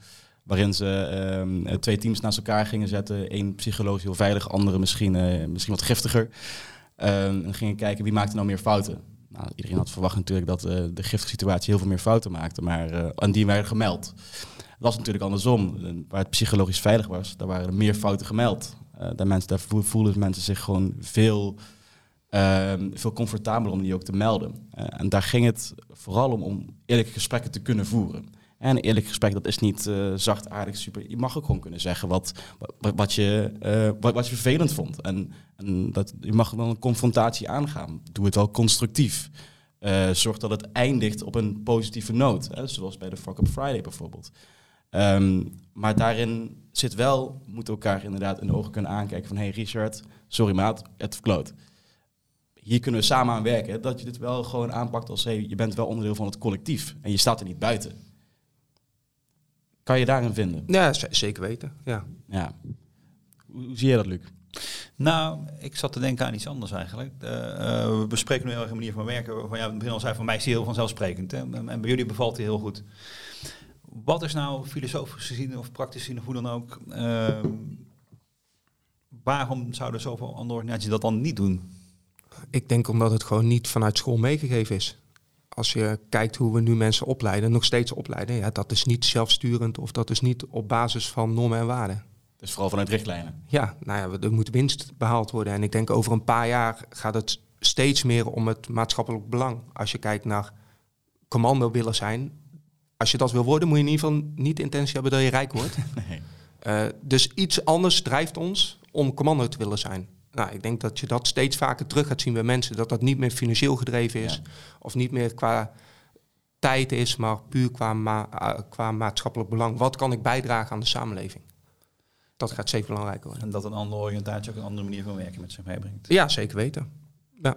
waarin ze ehm, eh, twee teams naast elkaar gingen zetten. Eén psychologisch heel veilig, andere misschien, misschien wat giftiger. Ehm, en gingen kijken wie maakte nou meer fouten. Nou, iedereen had verwacht natuurlijk dat de giftige situatie heel veel meer fouten maakte. Maar, en die werden gemeld. Het was natuurlijk andersom. Waar het psychologisch veilig was, daar waren er meer fouten gemeld. Daar, mensen, daar voel- voelden mensen zich gewoon veel Ehm, veel comfortabeler om die ook te melden. Eh, en daar ging het vooral om, om eerlijke gesprekken te kunnen voeren. En een eerlijk gesprek, dat is niet eh zachtaardig super. Je mag ook gewoon kunnen zeggen wat, wat, je, eh, wat, je vervelend vond. En, en dat, je mag wel een confrontatie aangaan. Doe het wel constructief. Zorg dat het eindigt op een positieve noot. Zoals bij de Fuck Up Friday bijvoorbeeld. Ehm, maar daarin zit wel, we moeten elkaar inderdaad in de ogen kunnen aankijken van... hey Richard, sorry maat, het verkloot hier kunnen we samen aan werken. Dat je dit wel gewoon aanpakt als hey, je bent wel onderdeel van het collectief en je staat er niet buiten. Kan je daarin vinden? Ja, zeker weten. Ja. Ja. Hoe, hoe zie je dat, Luc? Nou, ik zat te denken aan iets anders eigenlijk. Eh, eh, we bespreken nu heel erg een manier van werken. Waarvan ja, in het begin al zei, van mij is die heel vanzelfsprekend. Hè? En, en bij jullie bevalt die heel goed. Wat is nou filosofisch gezien of praktisch gezien of hoe dan ook... ehm, waarom zouden zoveel andere organisaties dat dan niet doen? Ik denk omdat het gewoon niet vanuit school meegegeven is. Als je kijkt hoe we nu mensen opleiden, nog steeds opleiden, ja, dat is niet zelfsturend of dat is niet op basis van normen en waarden. Dus vooral vanuit richtlijnen. Ja, nou ja, er moet winst behaald worden. En ik denk over een paar jaar gaat het steeds meer om het maatschappelijk belang. Als je kijkt naar commando willen zijn. Als je dat wil worden, moet je in ieder geval niet de intentie hebben dat je rijk wordt. *laughs* Nee. Eh, dus iets anders drijft ons om commando te willen zijn. Nou, ik denk dat je dat steeds vaker terug gaat zien bij mensen. Dat dat niet meer financieel gedreven is. Ja. Of niet meer qua tijd is, maar puur qua, ma- eh, qua maatschappelijk belang. Wat kan ik bijdragen aan de samenleving? Dat gaat zeker belangrijker worden. En dat een andere oriëntatie ook een andere manier van werken met zich meebrengt. Ja, zeker weten. Ja.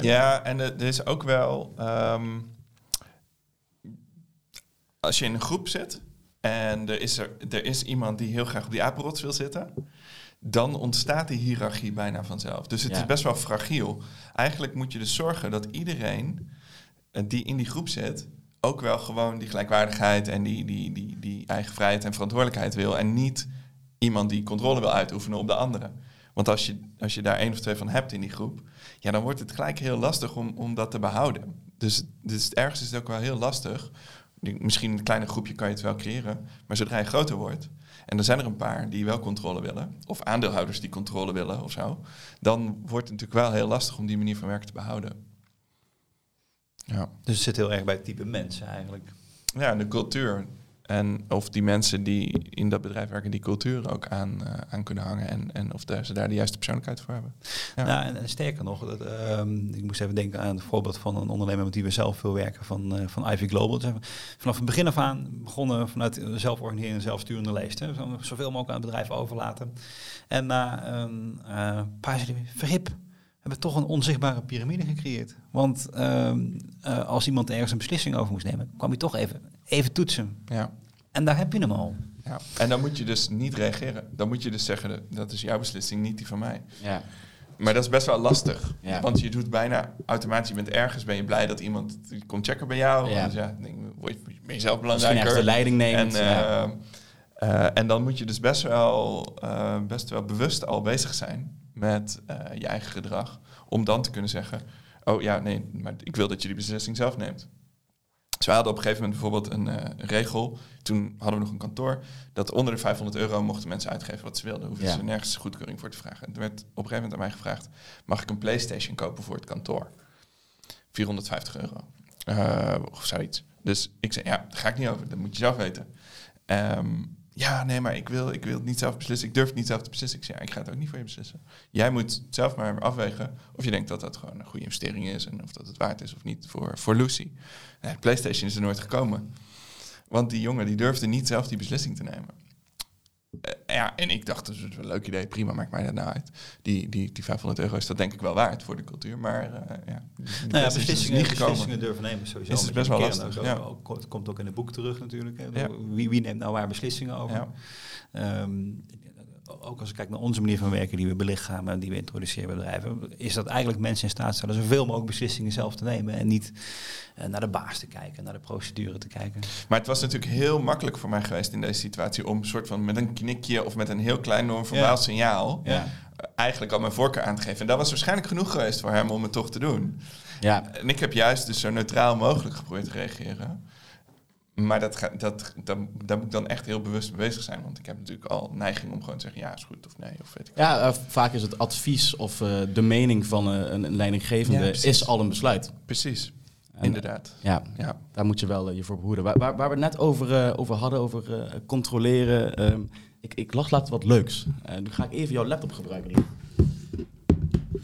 Ja, en er er is ook wel. ehm, als je in een groep zit en er is, er, er is iemand die heel graag op die apenrots wil zitten, dan ontstaat die hiërarchie bijna vanzelf. Dus het Ja. is best wel fragiel. Eigenlijk moet je dus zorgen dat iedereen eh, die in die groep zit, ook wel gewoon die gelijkwaardigheid en die, die, die, die eigen vrijheid en verantwoordelijkheid wil. En niet iemand die controle wil uitoefenen op de andere. Want als je, als je daar één of twee van hebt in die groep, ja, dan wordt het gelijk heel lastig om, om dat te behouden. Dus, dus ergens is het ook wel heel lastig. Misschien in een kleine groepje kan je het wel creëren, maar zodra je groter wordt, en er zijn er een paar die wel controle willen, of aandeelhouders die controle willen of zo, dan wordt het natuurlijk wel heel lastig om die manier van werken te behouden. Ja. Dus het zit heel erg bij het type mensen eigenlijk. Ja, en de cultuur. En of die mensen die in dat bedrijf werken, die cultuur ook aan, eh, aan kunnen hangen. En, en of daar, ze daar de juiste persoonlijkheid voor hebben. Ja. Nou, en, en sterker nog, dat, ehm, ik moest even denken aan het voorbeeld van een ondernemer met wie we zelf veel werken, van, eh, van Ivy Global. Dus vanaf het begin af aan begonnen vanuit zelforganiserende, zelfsturende leest. Hè, zoveel mogelijk aan het bedrijf overlaten. En na een eh, paar verhip, hebben we toch een onzichtbare piramide gecreëerd. Want ehm, eh, als iemand ergens een beslissing over moest nemen, kwam hij toch even, even toetsen. Ja. En daar heb je hem al. ja. En dan moet je dus niet reageren. Dan moet je dus zeggen, dat is jouw beslissing, niet die van mij. Ja. Maar dat is best wel lastig. Ja. Want je doet bijna automatisch, je bent ergens, ben je blij dat iemand komt checken bij jou. Ja. Dus ja, dan denk, je, word je, ben je zelf Misschien belangrijker. de leiding En, neemt. ja. eh, eh, en dan moet je dus best wel, eh, best wel bewust al bezig zijn met je eigen gedrag. Om dan te kunnen zeggen, oh ja, nee, maar ik wil dat je die beslissing zelf neemt. Dus hadden op een gegeven moment bijvoorbeeld een eh, regel. Toen hadden we nog een kantoor. Dat onder de 500 euro mochten mensen uitgeven wat ze wilden. Hoefden Ja. ze nergens goedkeuring voor te vragen. En toen werd op een gegeven moment aan mij gevraagd... mag ik een Playstation kopen voor het kantoor? 450 euro. Eh, of zoiets. Dus ik zei, ja, daar ga ik niet over. Dat moet je zelf weten. Ehm, ja, nee, maar ik wil, ik wil het niet zelf beslissen. Ik durf het niet zelf te beslissen. Ik zei, ja, ik ga het ook niet voor je beslissen. Jij moet zelf maar afwegen of je denkt dat dat gewoon een goede investering is... en of dat het waard is of niet voor, voor Lucy. Nee, PlayStation is er nooit gekomen. Want die jongen die durfde niet zelf die beslissing te nemen. Eh, ja, en ik dacht, dat is een leuk idee, prima, maakt mij dat nou uit. Die, die, die 500 euro is dat denk ik wel waard voor de cultuur, maar eh, ja, Nou ja, beslissingen, niet gekomen. beslissingen durven nemen sowieso. Is het best wel lastig, ja. Ook- Het komt ook in het boek terug natuurlijk. Hè. Ja. Wie, wie neemt nou waar beslissingen over? Ja. Ook als ik kijk naar onze manier van werken die we belichamen en die we introduceren bij bedrijven, is dat eigenlijk mensen in staat stellen zoveel mogelijk beslissingen zelf te nemen en niet eh, naar de baas te kijken, naar de procedure te kijken. Maar het was natuurlijk heel makkelijk voor mij geweest in deze situatie om soort van met een knikje of met een heel klein non-verbaal Ja. signaal Ja. eh, eigenlijk al mijn voorkeur aan te geven. En dat was waarschijnlijk genoeg geweest voor hem om het toch te doen. ja. En ik heb juist dus zo neutraal mogelijk geprobeerd te reageren. Maar dat, dat, dat, daar moet ik dan echt heel bewust mee bezig zijn. Want ik heb natuurlijk al neiging om gewoon te zeggen ja, is goed of nee. Of weet ik. Ja, eh, vaak is het advies of eh, de mening van eh, een, een leidinggevende Ja, is al een besluit. Precies, En, inderdaad. Ja, Ja. daar moet je wel je voor behoeden. Waar, waar, waar we het net over, over hadden, over controleren. ehm, ik, ik lag laatst wat leuks. Nu ga ik even jouw laptop gebruiken.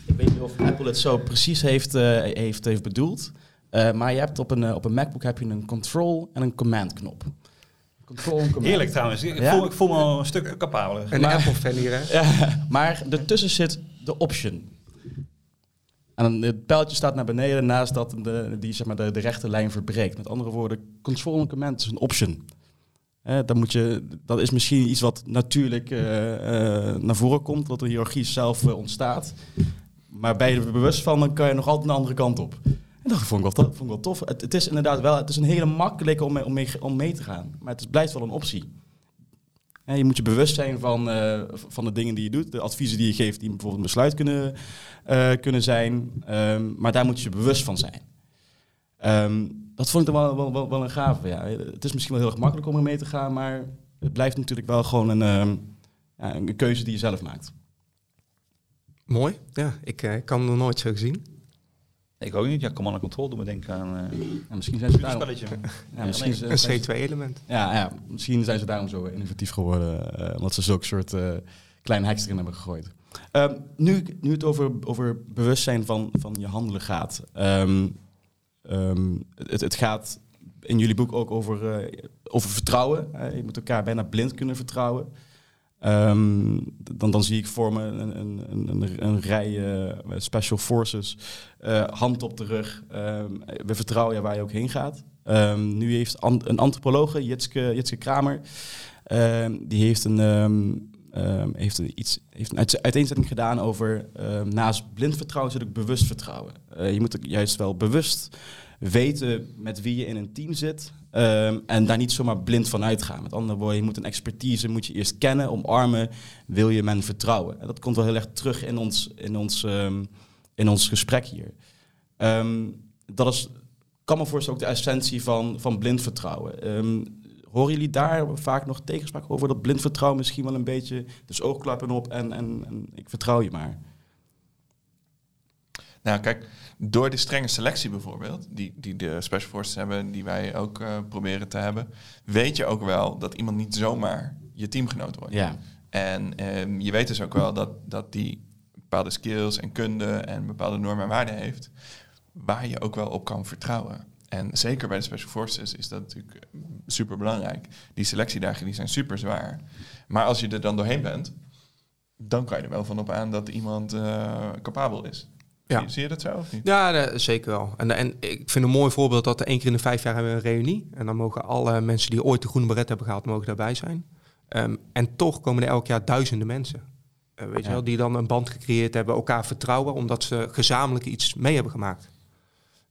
Ik weet niet of Apple het zo precies heeft, heeft, heeft bedoeld. Eh, maar je hebt op een, eh, op een MacBook heb je een control en een command knop. Control en command. Heerlijk trouwens. Ik, Ja? voel, ik voel me al een stuk capabeler. Een Maar- Apple-fan hier, hè? *laughs* Ja, maar ertussen zit de option. En het pijltje staat naar beneden naast dat de, die zeg maar, de, de rechte lijn verbreekt. Met andere woorden, control en command is een option. Hè, dan moet je, dat is misschien iets wat natuurlijk eh, eh, naar voren komt, dat de hiërarchie zelf eh, ontstaat. Maar ben je er bewust van, dan kan je nog altijd een andere kant op. En dat vond ik wel, vond wel tof. Het, het is inderdaad wel, het is een hele makkelijke om mee, om mee, om mee te gaan. Maar het is, blijft wel een optie. Je moet je bewust zijn van, eh, van de dingen die je doet, de adviezen die je geeft, die bijvoorbeeld een besluit kunnen, eh, kunnen zijn. Ehm, maar daar moet je bewust van zijn. Ehm, dat vond ik dan wel, wel, een gave. Ja. Het is misschien wel heel erg makkelijk om er mee te gaan, maar het blijft natuurlijk wel gewoon een, ehm, ja, een keuze die je zelf maakt. Mooi. Ja, ik eh, kan nog nooit zo gezien. Ik ook niet. Ja, command and control doen we denken aan eh Ja, misschien zijn ze daarom, spelletje. ja, misschien, Een zijn ze- C2-element. ja, ja, misschien zijn ze daarom zo innovatief geworden, eh, omdat ze zulke soort eh, kleine hacks erin hebben gegooid. Ehm, nu, nu het over, over bewustzijn van, van je handelen gaat. ehm, ehm, het, het gaat in jullie boek ook over, over vertrouwen. Je moet elkaar bijna blind kunnen vertrouwen. Ehm, dan, dan zie ik voor me een, een, een, een, rij eh, special forces, eh, hand op de rug. Ehm, we vertrouwen je waar je ook heen gaat. Ehm, nu heeft een antropologe, Jitske, Jitske Kramer, die heeft een, heeft iets, heeft een uit- uiteenzetting gedaan over naast blind vertrouwen zit ook bewust vertrouwen. Eh, je moet ook juist wel bewust weten met wie je in een team zit. Ehm, en daar niet zomaar blind van uitgaan. Met andere woorden, je moet een expertise moet je eerst kennen, omarmen, wil je men vertrouwen. En dat komt wel heel erg terug in ons, in ons, ehm, in ons gesprek hier. Ehm, dat is, kan me voorstellen, ook de essentie van, van blind vertrouwen. Horen jullie daar vaak nog tegenspraak over dat blind vertrouwen misschien wel een beetje, dus oogklappen op en, en, en ik vertrouw je maar. Nou, kijk, door de strenge selectie bijvoorbeeld, die, die de Special Forces hebben, die wij ook eh, proberen te hebben, weet je ook wel dat iemand niet zomaar je teamgenoot wordt. Ja, En ehm, je weet dus ook wel dat, dat die bepaalde skills en kunde en bepaalde normen en waarden heeft, waar je ook wel op kan vertrouwen. En zeker bij de Special Forces is dat natuurlijk super belangrijk. Die selectiedagen die zijn super zwaar. Maar als je er dan doorheen bent, dan kan je er wel van op aan dat iemand eh, capabel is. Ja. Zie, zie je dat zo of niet? Ja, zeker wel. En, en ik vind een mooi voorbeeld dat er één keer in de vijf jaar hebben we een reunie. En dan mogen alle mensen die ooit de groene beret hebben gehaald, mogen daarbij zijn. Ehm, en toch komen er elk jaar duizenden mensen. Eh, weet Ja. je wel, die dan een band gecreëerd hebben, elkaar vertrouwen, omdat ze gezamenlijk iets mee hebben gemaakt.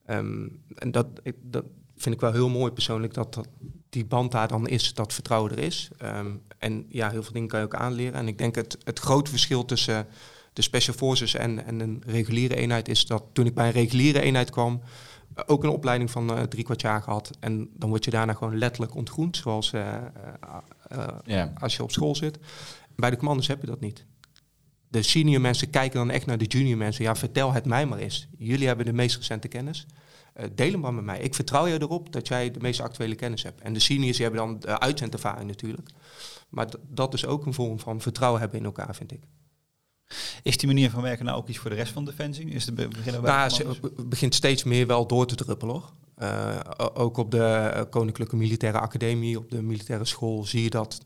Ehm, en dat, ik, dat vind ik wel heel mooi persoonlijk, dat, dat die band daar dan is, dat vertrouwen er is. Ehm, en ja, heel veel dingen kan je ook aanleren. En ik denk het, het grote verschil tussen de Special Forces en, en een reguliere eenheid is dat toen ik bij een reguliere eenheid kwam, eh, ook een opleiding van eh, drie kwart jaar gehad. En dan word je daarna gewoon letterlijk ontgroend, zoals eh, als je op school zit. Bij de commandos heb je dat niet. De senior mensen kijken dan echt naar de junior mensen. Ja, vertel het mij maar eens. Jullie hebben de meest recente kennis. Deel hem maar met mij. Ik vertrouw je erop dat jij de meest actuele kennis hebt. En de seniors die hebben dan de uitzendervaring natuurlijk. Maar dat is ook een vorm van vertrouwen hebben in elkaar, vind ik. Is die manier van werken nou ook iets voor de rest van Defensie? Is de be- beginnen bij Nou, het begint steeds meer wel door te druppelen. hoor. Eh, ook op de eh, Koninklijke Militaire Academie, op de militaire school, zie je dat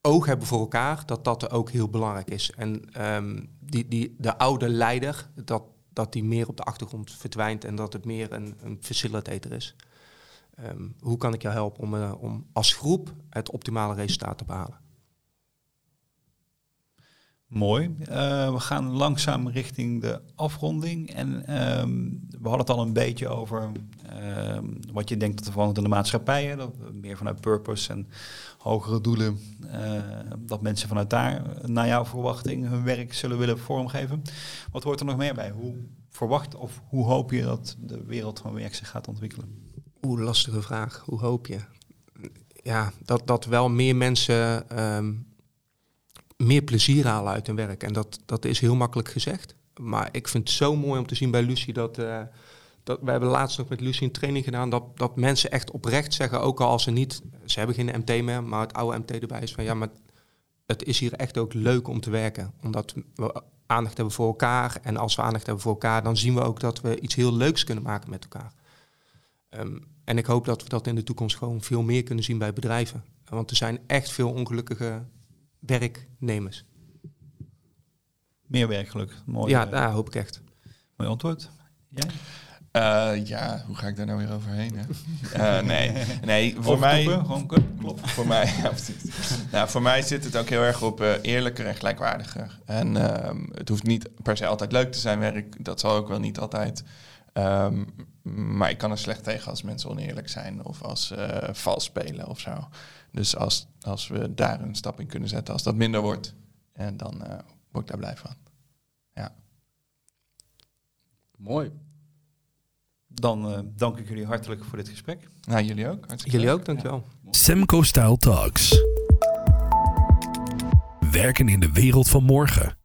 oog hebben voor elkaar, dat dat ook heel belangrijk is. En ehm, die, die, de oude leider, dat, dat die meer op de achtergrond verdwijnt en dat het meer een, een facilitator is. Ehm, hoe kan ik jou helpen om, eh, om als groep het optimale resultaat te behalen? Mooi. Eh, we gaan langzaam richting de afronding. En ehm, we hadden het al een beetje over ehm, wat je denkt dat er verandert in de maatschappijen. Dat we meer vanuit purpose en hogere doelen, eh, dat mensen vanuit daar naar jouw verwachting hun werk zullen willen vormgeven. Wat hoort er nog meer bij? Hoe verwacht of hoe hoop je dat de wereld van werk zich gaat ontwikkelen? Oeh, lastige vraag. Hoe hoop je? Ja, dat, dat wel meer mensen ehm, meer plezier halen uit hun werk. En dat, dat is heel makkelijk gezegd. Maar ik vind het zo mooi om te zien bij Lucie dat... eh, dat we hebben laatst nog met Lucie een training gedaan... Dat, dat mensen echt oprecht zeggen, ook al als ze niet... Ze hebben geen MT meer, maar het oude MT erbij is van... Ja, maar het is hier echt ook leuk om te werken. Omdat we aandacht hebben voor elkaar. En als we aandacht hebben voor elkaar... dan zien we ook dat we iets heel leuks kunnen maken met elkaar. Ehm, en ik hoop dat we dat in de toekomst gewoon veel meer kunnen zien bij bedrijven. Want er zijn echt veel ongelukkige werknemers. Meer werkgeluk. Mooi, ja, eh, daar hoop ik echt. mooi antwoord. Jij? Eh, ja, hoe ga ik daar nou weer overheen? Hè? *laughs* Eh, nee, nee, voor mij... Overkloppen, Gewoon klop, klop. Voor mij, ja, precies. nou, voor mij zit het ook heel erg op eerlijker en gelijkwaardiger. En ehm, het hoeft niet per se altijd leuk te zijn werk. Dat zal ook wel niet altijd. Ehm, maar ik kan er slecht tegen als mensen oneerlijk zijn of als ze vals spelen of zo. Dus als, als we daar een stap in kunnen zetten, als dat minder wordt, en dan eh, word ik daar blij van. Ja. Mooi. Dan eh, dank ik jullie hartelijk voor dit gesprek. Nou, jullie ook. Hartstikke Jullie leuk. ook, dankjewel. Semco Style Talks. Werken in de wereld van morgen.